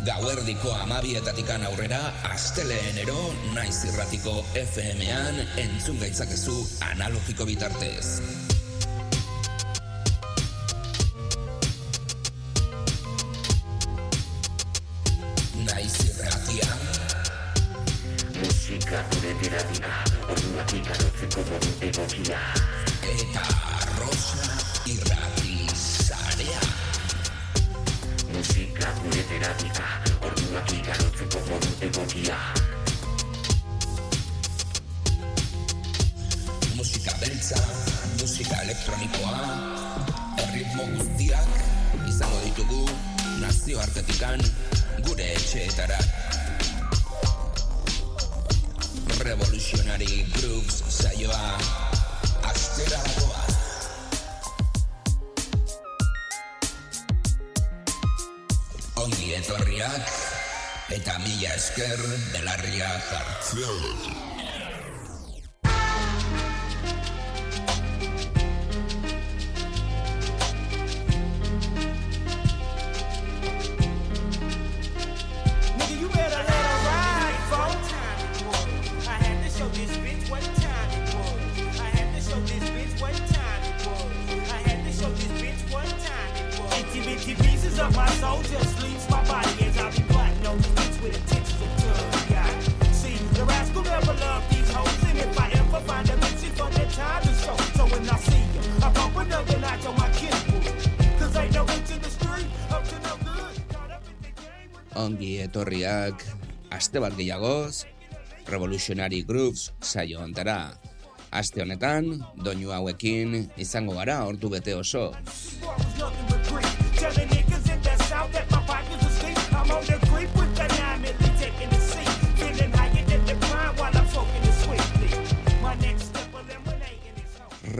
Gauerdiko amabietatikan aurrera, asteleenero, naiz irratiko FM-an, entzun gaitzakezu analogiko bitartez. Naiz irratia. Musika gure terapia, orduak ikarotzeko modu egokia. Egokia. Musika beltza, musika elektronikoa, erritmo guztiak izango ditugu nazioartetikan gure etxeetara. Revolutionary Grooves saioa astera dagoa. Ongi etorriak eta mila esker belarria jartzen. Ongi etorriak aste bat gehiagoz Revolutionary Grooves saio ontara. Aste honetan, doinu hauekin izango gara ordu bete oso. I'm on the creep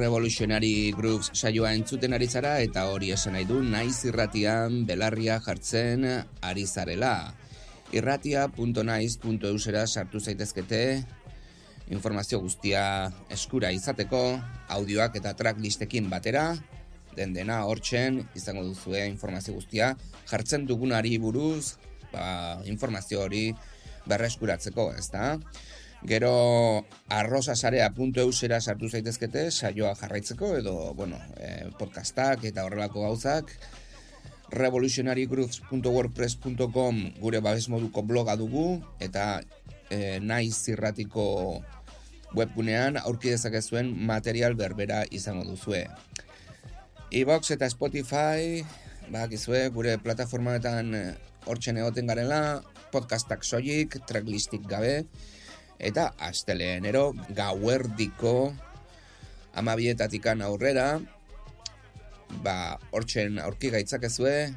Revolutionary Grooves saioa entzuten ari zara eta hori esan nahi du naiz irratian belarria jartzen ari zarela. Irratia.naiz.eusera sartu zaitezkete informazio guztia eskura izateko, audioak eta tracklistekin batera, den dena hortzen izango duzue informazio guztia, jartzen dugunari buruz, ba, informazio hori berreskuratzeko, ezta? Gero arrosasarea.eusera sartu zaitezkete saioa jarraitzeko edo, bueno, eh, podcastak eta horrelako gauzak revolutionarygrooves.wordpress.com gure babes moduko bloga dugu eta eh, naiz zirratiko webgunean aurki dezakezuen material berbera izango duzue. Evox eta Spotify, bakizue, gure plataformaetan eh, hortzen egoten garela, podcastak soilik, tracklistik gabe, eta asteleenero gauerdiko amabietatikan aurrera, ba, hortzen aurki gaitzakezue,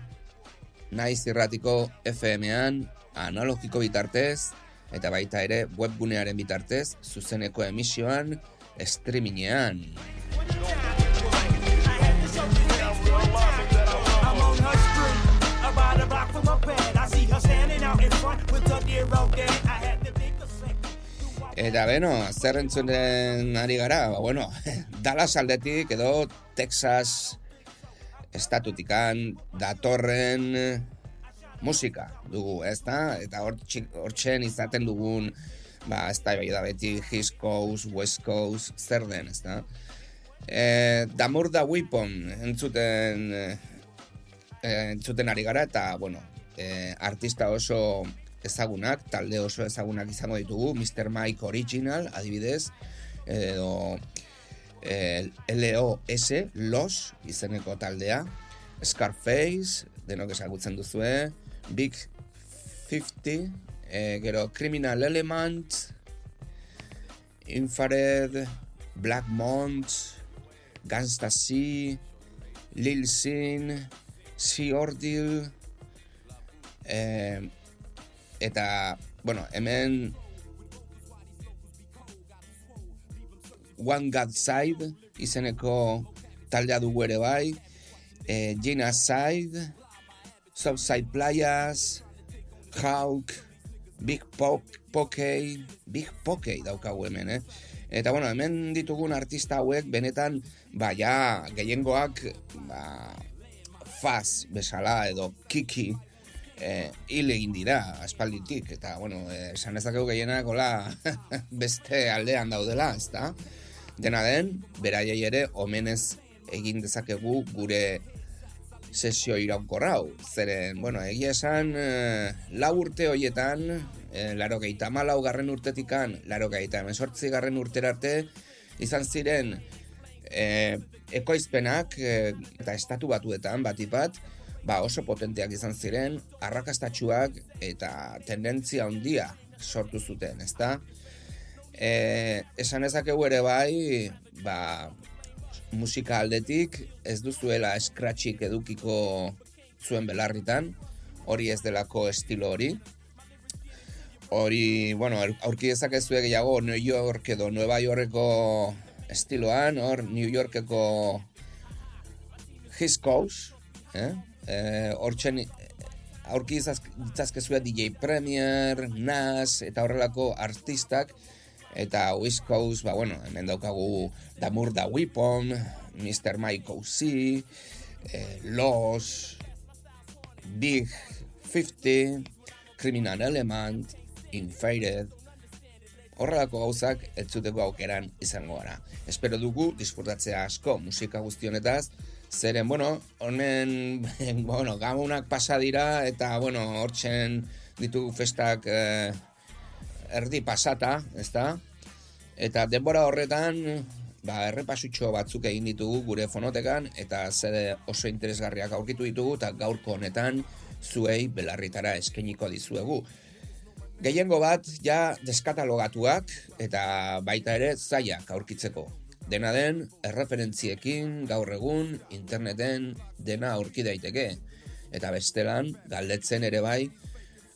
naiz irratiko FM-an, analogiko bitartez, eta baita ere webgunearen bitartez, zuzeneko emisioan, streamingean. I'm Eta beno, zer entzunen ari gara, ba, bueno, Dallas aldetik edo Texas estatutikan datorren musika dugu, ezta? Eta hor hortzen izaten dugun, ba, ez da da beti East Coast, West Coast, zer den, ezta? E, Damur da Weapon entzuten, e, entzuten ari gara, eta, bueno, e, artista oso ezagunak, talde oso ezagunak izango ditugu, Mr. Mike Original, adibidez, edo eh, LOS, LOS, izeneko taldea, Scarface, denok ezagutzen duzue, Big 50, eh, gero Criminal Element, Infrared, Black Mont, Gangsta C, Lil Sin, Sea Ordeal, eh, eta, bueno, hemen One God Side izeneko taldea dugu ere bai, e, Gina Side, Southside Playas, Hawk, Big Pok, Pokey, Big Pokey daukagu hemen, eh? Eta bueno, hemen ditugun artista hauek benetan, ba, ja, gehiengoak, ba, faz bezala edo kiki eh, hil egin dira aspalditik, eta, bueno, esan ez dakegu gehienak, hola, beste aldean daudela, ezta? Dena den, beraiei ere, omenez egin dezakegu gure sesio iraunkorra hau. Zeren, bueno, egia esan, eh, lau urte hoietan, eh, laro gehieta malau garren urtetikan, laro gehieta emesortzi garren urtera arte, izan ziren eh, ekoizpenak eh, eta estatu batuetan batipat, ba oso potenteak izan ziren, arrakastatxuak eta tendentzia handia sortu zuten, ezta? E, esan ezakegu ere bai, ba, musika aldetik ez duzuela eskratxik edukiko zuen belarritan, hori ez delako estilo hori. Hori, bueno, aurki dezakezue gehiago New York edo Nueva Yorkeko estiloan, hor New Yorkeko East Coast, eh? Eh, hortzen aurki ditzazkezue DJ Premier, Nas, eta horrelako artistak, eta West Coast, ba, bueno, hemen daukagu Damur da Weapon, Mr. Mike O.C., eh, Los, Big 50, Criminal Element, Infaded, horrelako gauzak ez zuteko aukeran izango gara. Espero dugu disfrutatzea asko musika guztionetaz, zeren, bueno, honen, bueno, gamunak pasa dira, eta, bueno, hortzen ditugu festak eh, erdi pasata, ezta? Eta denbora horretan, ba, errepasutxo batzuk egin ditugu gure fonotekan, eta zede oso interesgarriak aurkitu ditugu, eta gaurko honetan zuei belarritara eskeniko dizuegu. Gehiengo bat, ja deskatalogatuak, eta baita ere zaiak aurkitzeko. Dena den, erreferentziekin, gaur egun, interneten, dena aurki daiteke. Eta bestelan, galdetzen ere bai,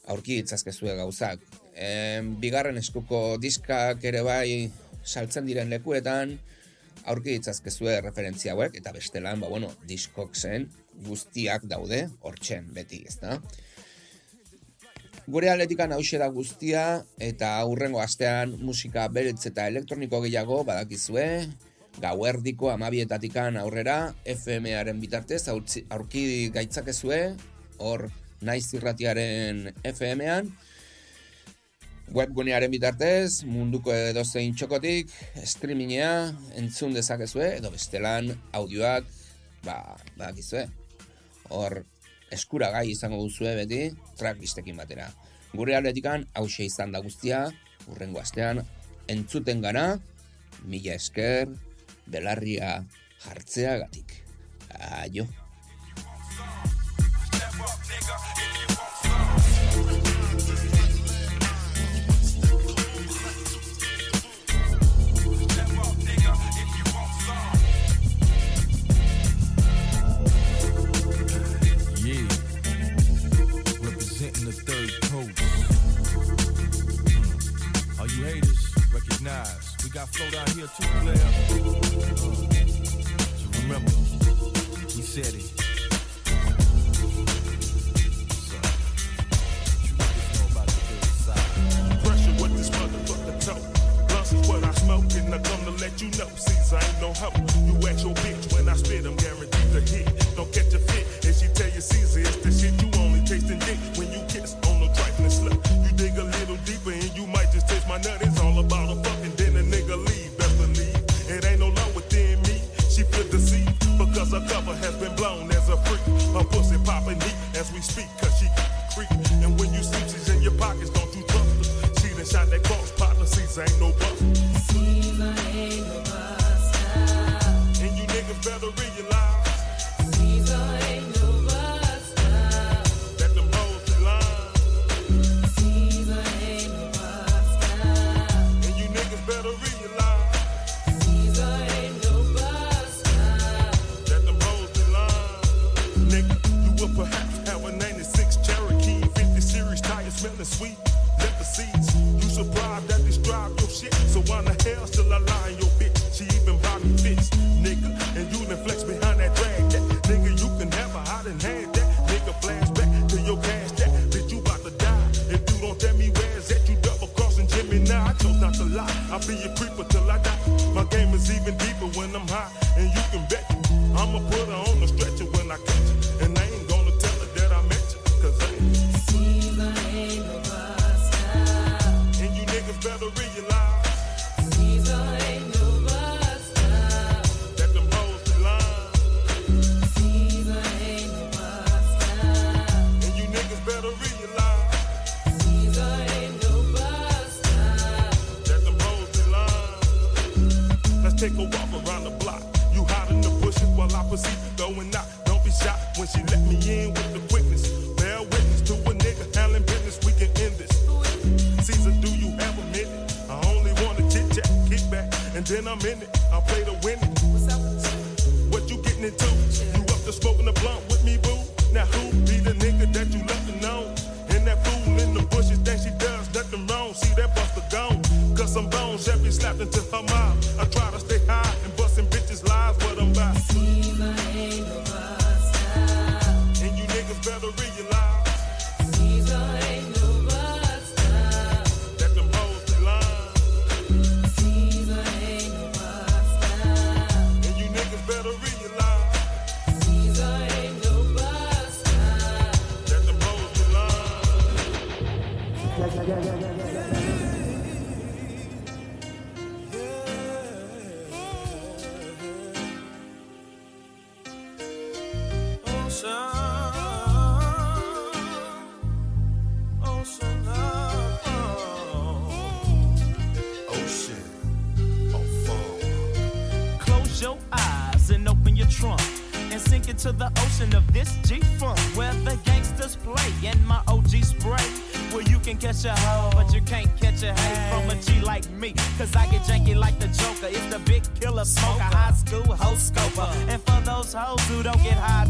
aurki ditzazkezue gauzak. E, bigarren eskuko diskak ere bai saltzen diren lekuetan, aurki ditzazkezue referentzia hauek, eta bestelan, ba, bueno, diskok zen guztiak daude, hortzen beti, ezta? Gure atletikan hause da guztia, eta aurrengo astean musika beretz eta elektroniko gehiago badakizue, gauerdiko amabietatikan aurrera, FM-aren bitartez, aurtzi- aurki gaitzakezue, hor naiz irratiaren FM-an, webgunearen bitartez, munduko edozein txokotik, streamingea, entzun dezakezue, edo bestelan audioak, ba, badakizue, hor eskuragai izango duzue beti, tracklistekin batera. Gure aldetikan, hause izan da guztia, urrengo astean, entzuten gana, mila esker, belarria jartzeagatik. Aio. Recognize. We got flow down here too, player. Uh, so remember, we said it.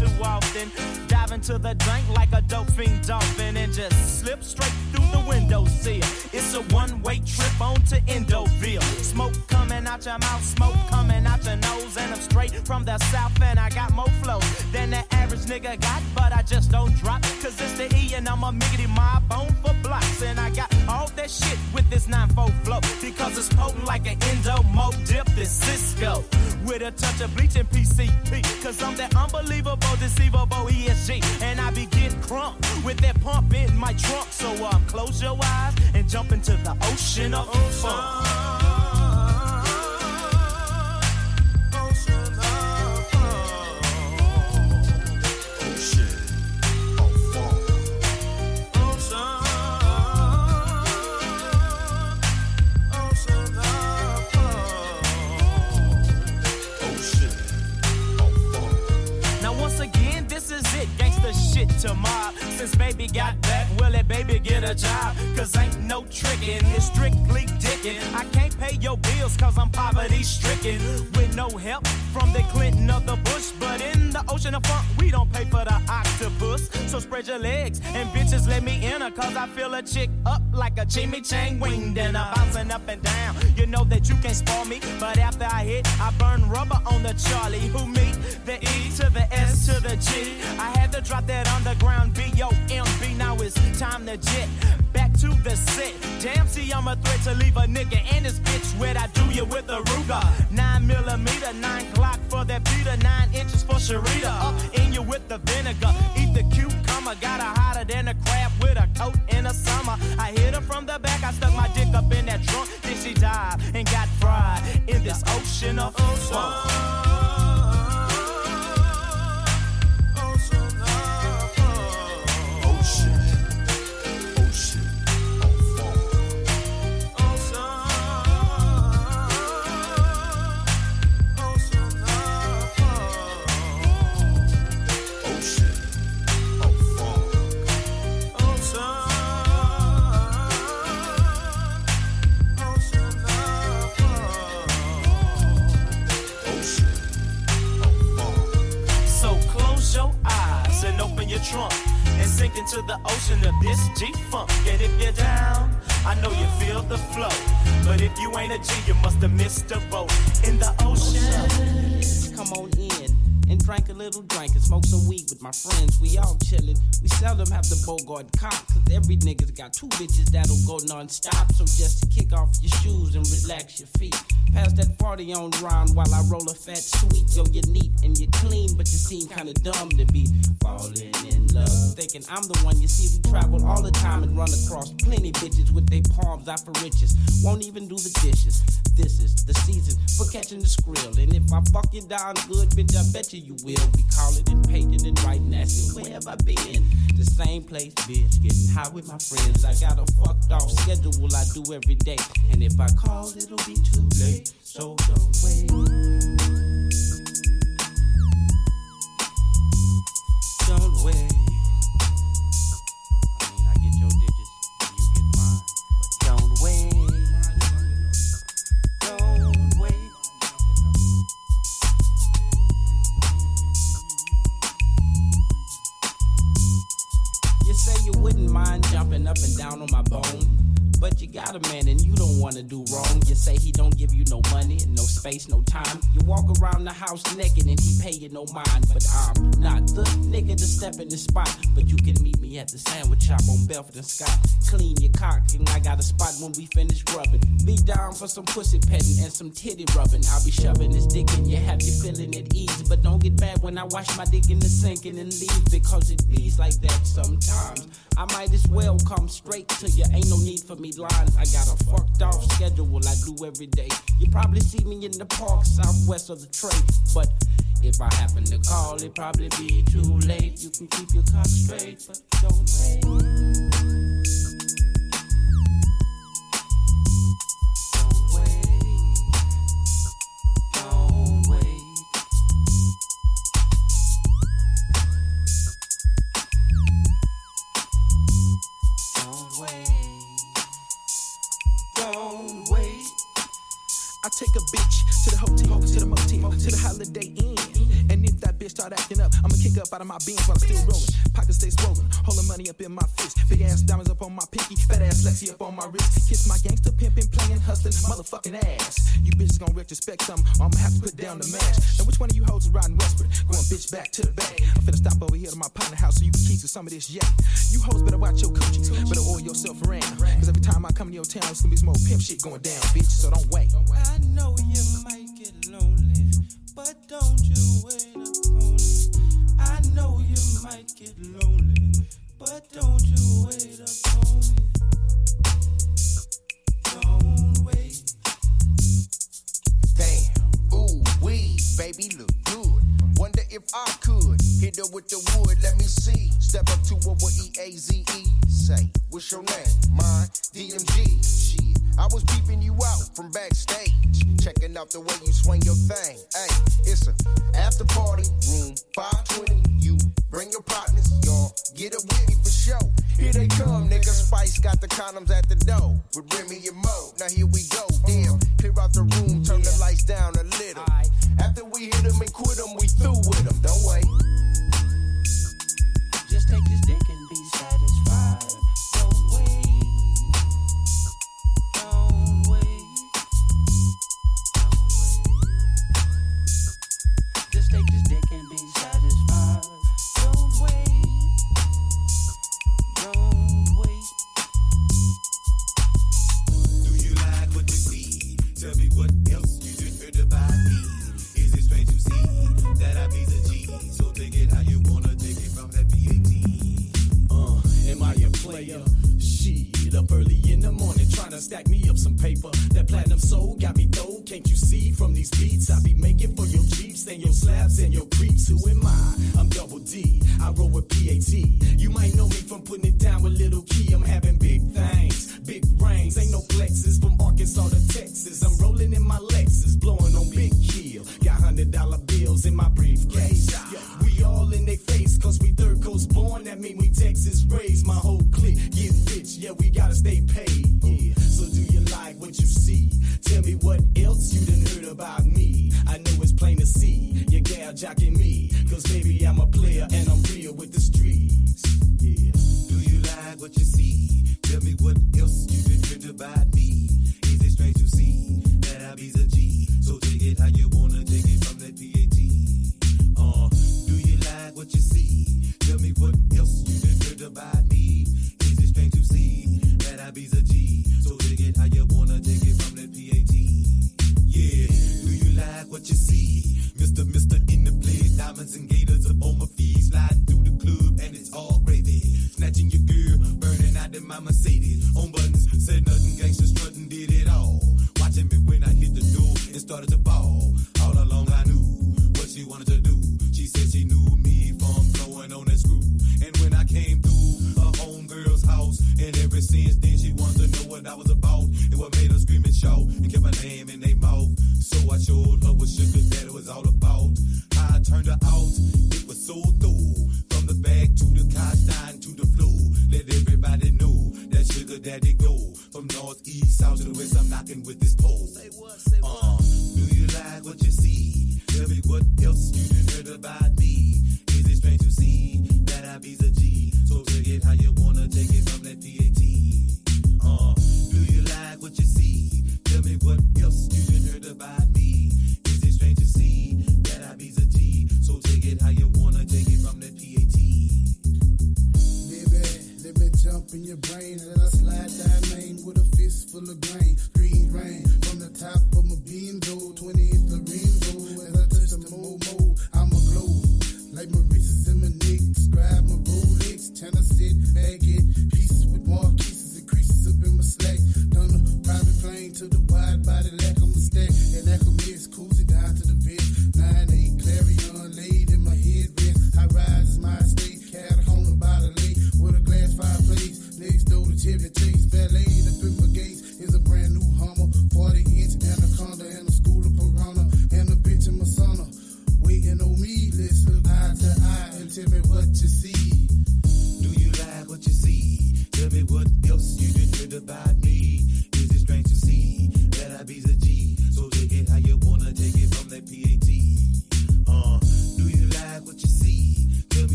Too often, dive into the drink like a dope fiend dolphin and just slip straight through the window sill. It's a one way trip on to Endoville. Smoke coming out your mouth, smoke coming out your nose. And I'm straight from the south and I got more flow than the average nigga got. But I just don't drop, cause it's the E and I'm a miggity mob bone for blocks. And I got all that shit with this 9-4 flow. Because it's potent like an endo mo dip this Cisco. With a touch of bleach and PCP. Cause I'm that unbelievable, deceivable ESG. And I be getting crunk with that pump in my trunk. So um, close your eyes and jump into the ocean of fun. Gangsta shit to mob. Since baby got back, will it baby get a job? Cause ain't no tricking, it's strictly dicking. I can't pay your bills cause I'm poverty stricken. With no help from the Clinton or the Bush. But in the ocean of funk, we don't pay for the octopus. So spread your legs and bitches let me in her. Cause I feel a chick up like a chimichang wing dinner. Bouncing up and down. You know that you can't spoil me. But after I hit, I burn rubber on the Charlie. Who me? The E to the S to the G. I had to drop that underground B-O-M-B. Now it's time to jet back to the set. Damn, see, I'm a threat to leave a nigga and his bitch wet. I do you with a Ruger. Nine millimeter, nine clock for that Peter, nine inches for Sharita. Up in you with the vinegar. Eat the cucumber. Got her hotter than a crab with a coat in the summer. I hit her from the back. I stuck my dick up in that trunk. Then she died and got fried in this ocean of fun. Cop, cause every nigga's got two bitches that'll go non-stop. So just to kick off your shoes Pass that party on rhyme while I roll a fat sweet. Yo, you're neat and you're clean, but you seem kinda dumb to be falling in love. Thinking I'm the one you see. We travel all the time and run across plenty bitches with their palms out for riches. Won't even do the dishes. This is the season for catching the skrill. And if I fuck you down good, bitch, I bet you you will be calling and painting and writing, asking where have I been? The same place, bitch, getting high with my friends. I got a fucked off schedule I do every day. And if I call, it'll be too late. So don't wait. And Scott. Clean your cock and I got a spot when we finish rubbing. Be down for some pussy petting and some titty rubbing. I'll be shoving this dick in your happy feeling at ease. But don't get mad when I wash my dick in the sink and then leave because it bees like that sometimes. I might as well come straight to you. Ain't no need for me lying. I got a fucked off schedule I do every day. You probably see me in the park southwest of the trade. But if I happen to call, it probably be too late. You can keep your cock straight, but don't wait. Up out of my beans while I'm still rolling. Pockets stay swollen, holding money up in my fist. Big ass diamonds up on my pinky, fat ass Lexi up on my wrist. Kiss my gangster pimpin', playing, hustling, motherfucking ass. You bitches gon' retrospect something, or I'ma have to put down the mash. Now which one of you hoes is riding westward? Going bitch back to the bay. I'm finna stop over here to my partner house so you can keep some of this yak. You hoes better watch your coochies, better oil yourself around. Cause every time I come to your town, it's gonna be some more pimp shit going down, bitch. So don't wait. I know you might get lonely, but don't you wait know you might get lonely, but don't you wait upon it. Don't wait. Damn, ooh wee, baby look good. Wonder if I could hit her with the wood. Let me see. Step up to her with E A Z E. Say, what's your name? Mine, DMG. Shit, I was peeping you out from backstage, checking out the way you swing your thing. Hey, it's a after party room 520. You bring your partners, y'all get up with me for show. Here they come, nigga. Spice got the condoms at the door with Remy and Mo. Now here we go. Damn, clear out the room, turn the lights down a little. After we hit them and quit them, we through with them. Don't wait. Just take this dick stack me up some paper. That platinum soul got me though. Can't you see from these beats I be making for your Jeeps and your slabs and your creeps? Who am I? I'm double D. I roll with PAT. sounds of the whiz, I'm knocking with this pole. Say what, say uh-uh. what? Uh, do you like what you see? Tell me what else you heard about me. Is it strange to see?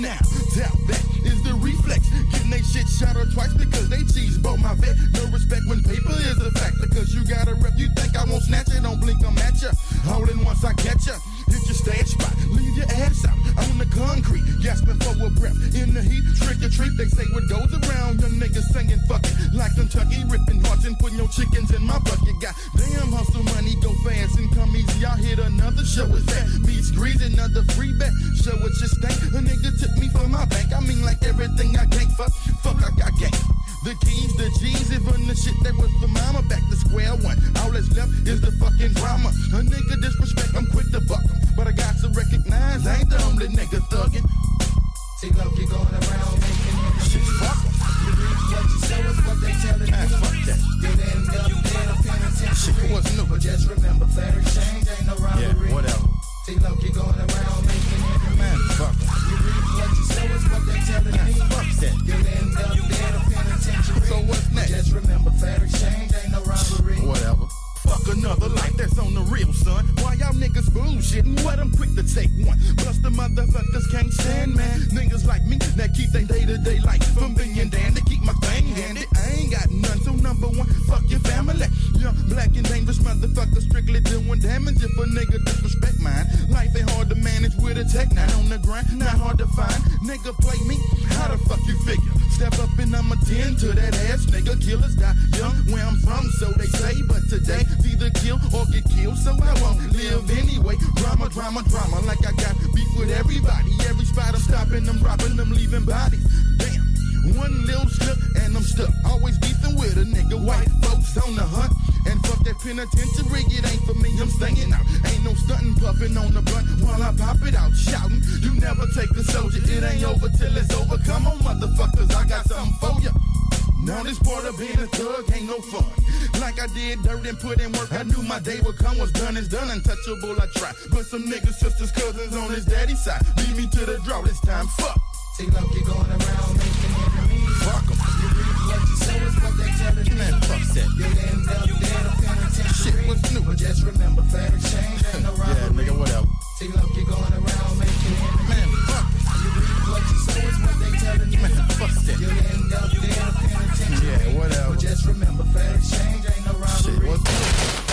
Now. Doubt that is the reflex. Getting they shit shot or twice because they cheese both my vet. No respect when paper is a factor. Cause you got a rep, you think I won't snatch it. Don't blink, I'm at ya. Hold in once I catch ya. Hit your stage spot, leave your ass out concrete. Gasping for a breath in the heat. Trick or treat, they say what goes around. Young niggas singing fuck it. Like Kentucky, ripping hearts and putting your chickens in my bucket. Got damn hustle money, go fast and come easy. I hit another show. Is that meets grease, another free bet? Show what you stank. A nigga took me for my bank. I mean, like everything I can't fuck. Fuck, I got gang. The keys, the G's, even the shit that was for mama back to square one. All that's left is the fucking drama. A nigga disrespect, I'm quick to buck 'em. But I got to recognize I ain't the only nigga thuggin'. See, look, you're going around making it. Shit, fuck. You reap what you sow is what they telling Man, you. fuck that. You'll end up dead or penitentiary. Shit, what's new? But just remember, fair exchange ain't no robbery. Yeah, whatever. See, look, you're going around making. Man, fuck 'em. You reap what you sow is what they telling ah, you. fuck that. You'll end up dead or penitentiary. So what's But next? Just remember, fair exchange ain't no robbery. Whatever. Another life that's on the real, son. Why y'all niggas bullshitting? What I'm quick to take one. Plus the motherfuckers can't stand, man. Niggas like me that keep their day-to-day life from being damned to keep my thing handy. I ain't got none, so number one, fuck your family. Young, black and dangerous motherfucker strictly doing damage if a nigga disrespect mine. Life ain't hard to manage with a tech nine on the grind, not hard to find. Nigga play me, how the fuck you figure? Step up and I'ma tend to that ass nigga. Killers die young where I'm from, so they say. But today, either kill or get killed, so I won't live anyway. Drama, drama, drama, like I got beef with everybody. Every spot I'm stopping, I'm dropping them, leaving bodies. Damn. One little slip and I'm stuck. Always beefing with a nigga. White folks on the hunt. And fuck that penitentiary, it ain't for me, I'm staying out. Ain't no stunting, puffing on the blunt while I pop it out, shouting. You never take a soldier, it ain't over till it's over. Come on, motherfuckers, I got something for ya. Now this part of being a thug ain't no fun. Like I did dirt and put in work, I knew my day would come. What's done is done, untouchable I try. But some niggas, sisters, cousins on his daddy's side. Lead me to the drought this time, fuck. See, you're going around making enemies. Fuck 'em. What. Man, fuck that. Shit, what's new? But just remember, fair exchange ain't robbery. Yeah, nigga, whatever. See, look, you're going around making. Man, fuck. You reap what you is what they telling you. Man, fuck that. You'll end up dead penitentiary. Yeah, whatever. But just remember, ain't no Shit, what's new?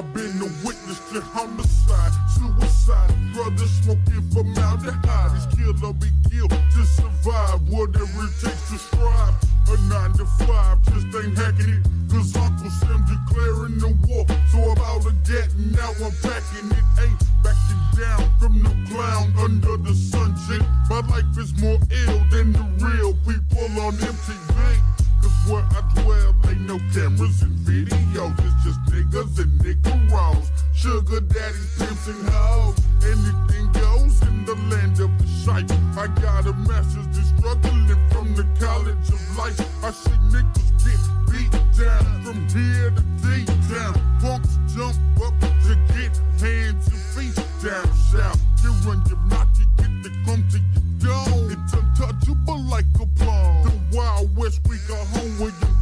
I've been a witness to homicide, suicide, brothers smoking formaldehyde. This killer be killed to survive, whatever it takes to strive. A nine to five, just ain't hacking it, cause Uncle Sam declaring the war. So about to get now I'm packing it, ain't backing down from the clown under the sun shit. My life is more ill than the real people on empty MTV. Where I dwell ain't no cameras and videos. It's just niggas and niggeros. Sugar daddies, pimps and hoes. Anything goes in the land of the shite. I got a master's just struggling from the college of life. I see niggas get beat down from here to D-town. Punks jump up to get hands and feet down south. You run your mouth, you get the crumb to your dome. It's untouchable like a Got home with your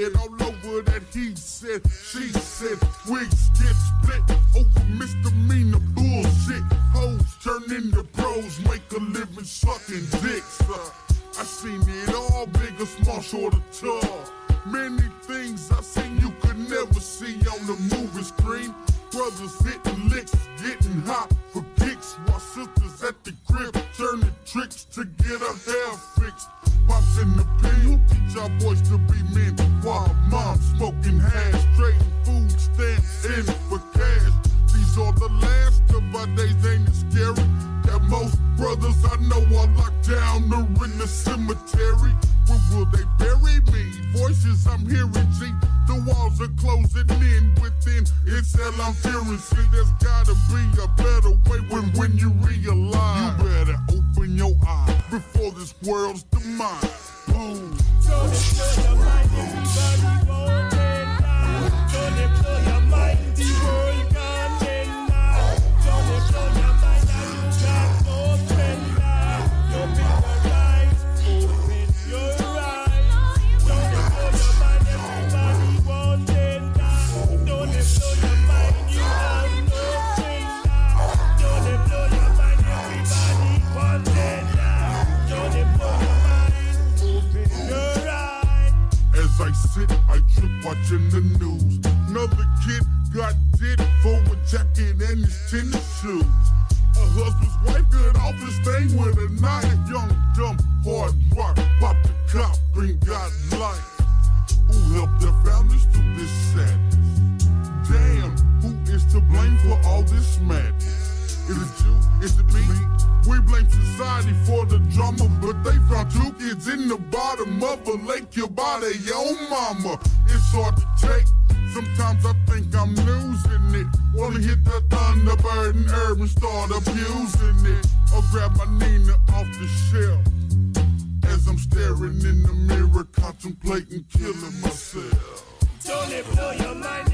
bloodshed all over that he said, she said, wigs get split over misdemeanor bullshit. Hoes turn into pros, make a living sucking dicks. Uh, I seen it all, big or small, short or tall. Who helped their families through this sadness? Damn, who is to blame for all this madness? Is it you? Is it me? We blame society for the drama, but they found two kids in the bottom of a lake by their own mama. It's hard to take. Sometimes I think I'm losing it. Wanna hit the Thunderbird and herb and start abusing it. Or grab my Nina off the shelf. Staring in the mirror, contemplating killing myself. Don't it blow your mind,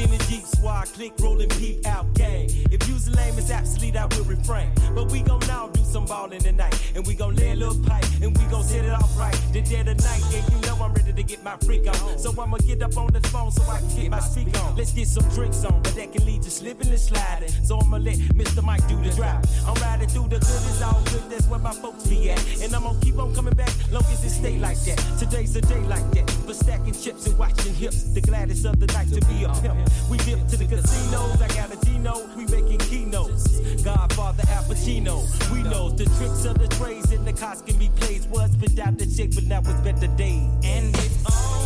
9-6 in the Jeep squad, click, rolling, peep out, gang. If you's lame, it's obsolete, I will refrain. But we gon' now do some ballin' tonight. And we gon' lay a little pipe, and we gon' set it off right. The dead of night, and you know I'm ready to get my freak on. So I'ma get up on the phone so I can get my speak on. Let's get some drinks on, but that can lead to slipping and sliding. So I'ma let Mr. Mike do the drive. I'm riding through the good, it's all good, that's where my folks be at. And I'm gonna keep on coming back, long as it stay like that. Today's a day like that, for stacking chips and watching hips. The gladdest of the night to be a pimp. We dip to the casinos, I got a Gino, we making keynotes. Godfather Al Pacino, we knows the tricks of the trades and the be plays. Was been out the shape, but now it's better days. And it's on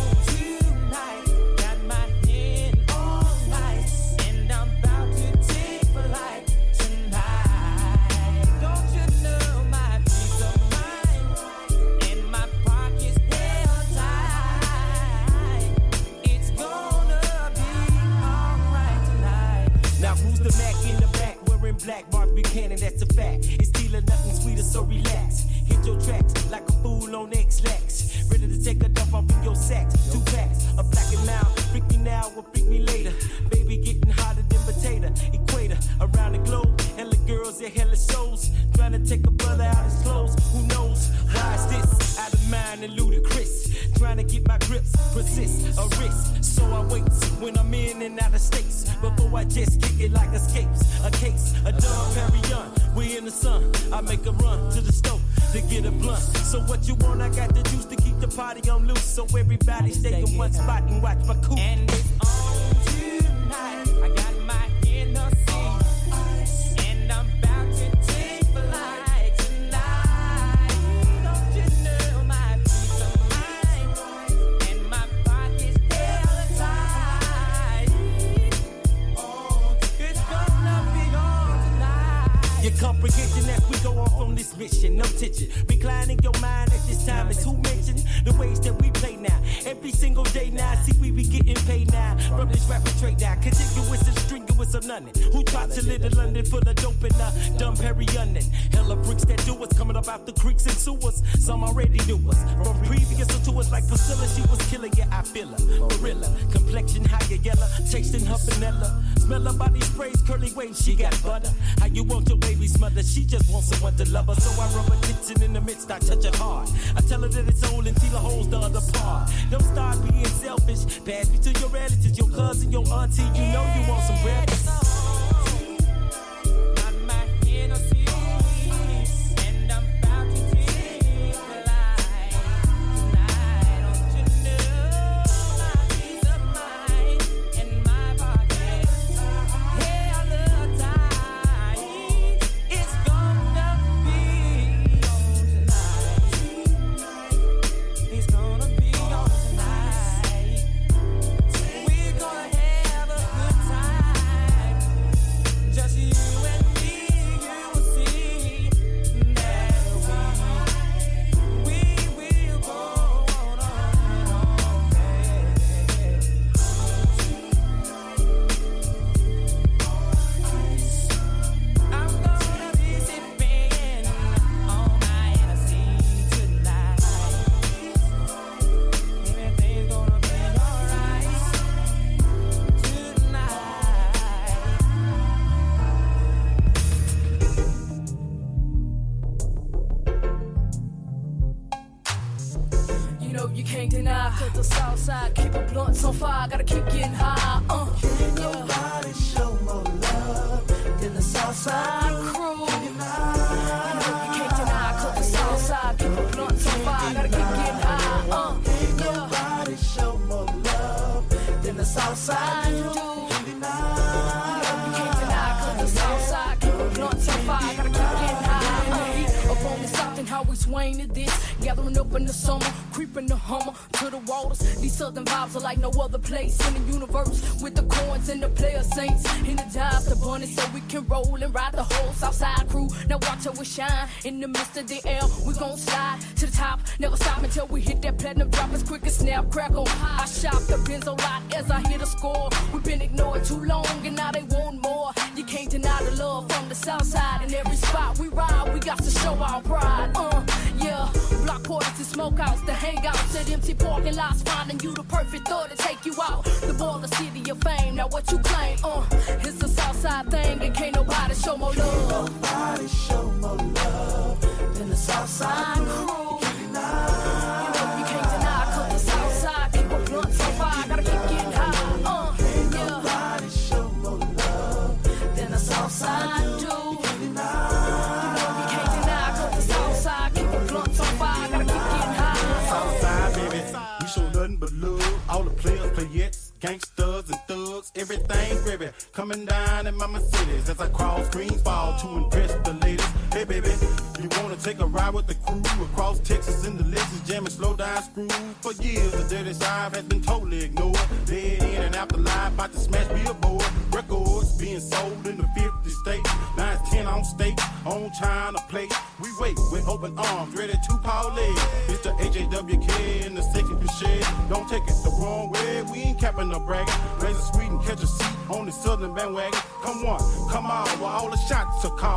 black? Mark Buchanan, that's a fact. It's stealing nothing sweeter, so relax. Hit your tracks like a fool on Ex-Lax. Ready to take a dump off in your sacks. Two packs, a black and now. Freak me now or freak me later. Baby getting hotter than potato. Equator around the globe. Hella girls at hella shows. Trying to take a brother out his clothes. Who knows? Why is this? Out of mind and ludicrous. Trying to get my grips, persist, a risk. So I wait when I'm in and out of states. Before I just kick it like escapes. A case, a Dom Perignon. We in the sun. I make a run to the stove to get a blunt. So what you want? I got the juice to keep the party on loose. So everybody stay in one spot and watch my cool. ride the whole Southside crew. Now watch how we shine in the midst of the L. We gon' slide to the top, never stop until we hit that platinum drop as quick as snap crackle. I shop the Benzo lot as I hit a score. We've been ignored too long and now they want more. You can't deny the love from the Southside. In every spot we ride, we got to show our pride. Uh, yeah, block parties and smokeouts, the hangouts at empty parking lots, finding you the perfect thug to take you out. The baller city of fame. Now what you claim? Uh more love. Nobody show more love than the Southside crew. For years, the dirty side has been totally ignored. Dead in and out the line, about to smash billboard. Records being sold in the 50 states. 9 10 on state, on China plate. We wait with open arms, ready to parlay. It's the AJWK in the second shed. Don't take it the wrong way, we ain't capping no bragging. Raise a sweet and catch a seat on the southern bandwagon. Come on, come on, while all the shots are called.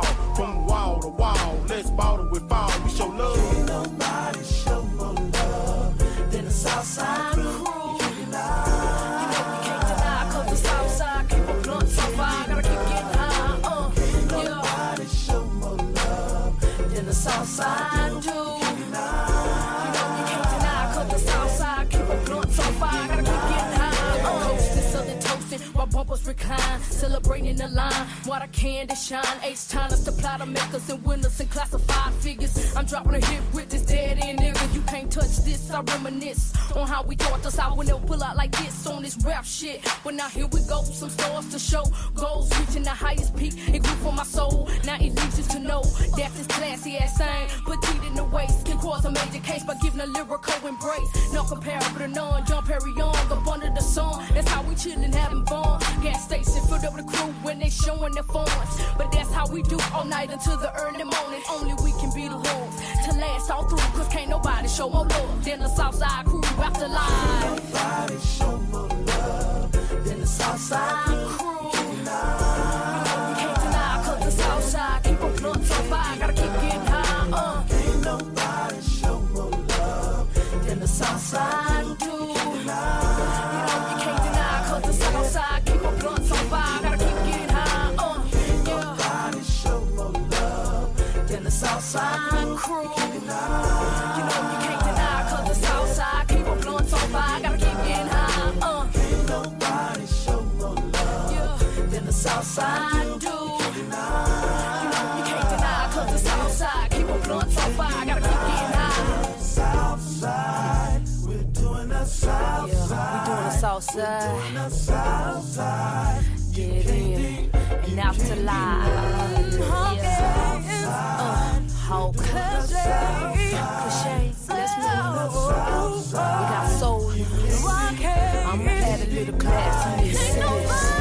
Drop on a hit with this dead end nigga. You can't touch this. I reminisce on how we taught us how would never pull out like this on this rap shit. But now here we go, some stars to show. Goals reaching the highest peak. It grew for my soul. Now it reaches to know that's this classy ass thing. Petite in the waist cause a major case by giving a lyrical embrace. No comparable to none. John Perry on, up under the sun. That's how we chillin', having fun. Gas station filled up the crew when they showing their forms. But that's how we do all night until the early morning. Only we can be the hoes to last all through. Cause can't nobody show more love than the Southside crew after life. Nobody show more love than the Southside crew. outside. outside. Get in and out to lie. Hulk. cliche. let's move. We got soul. I'm a little class this.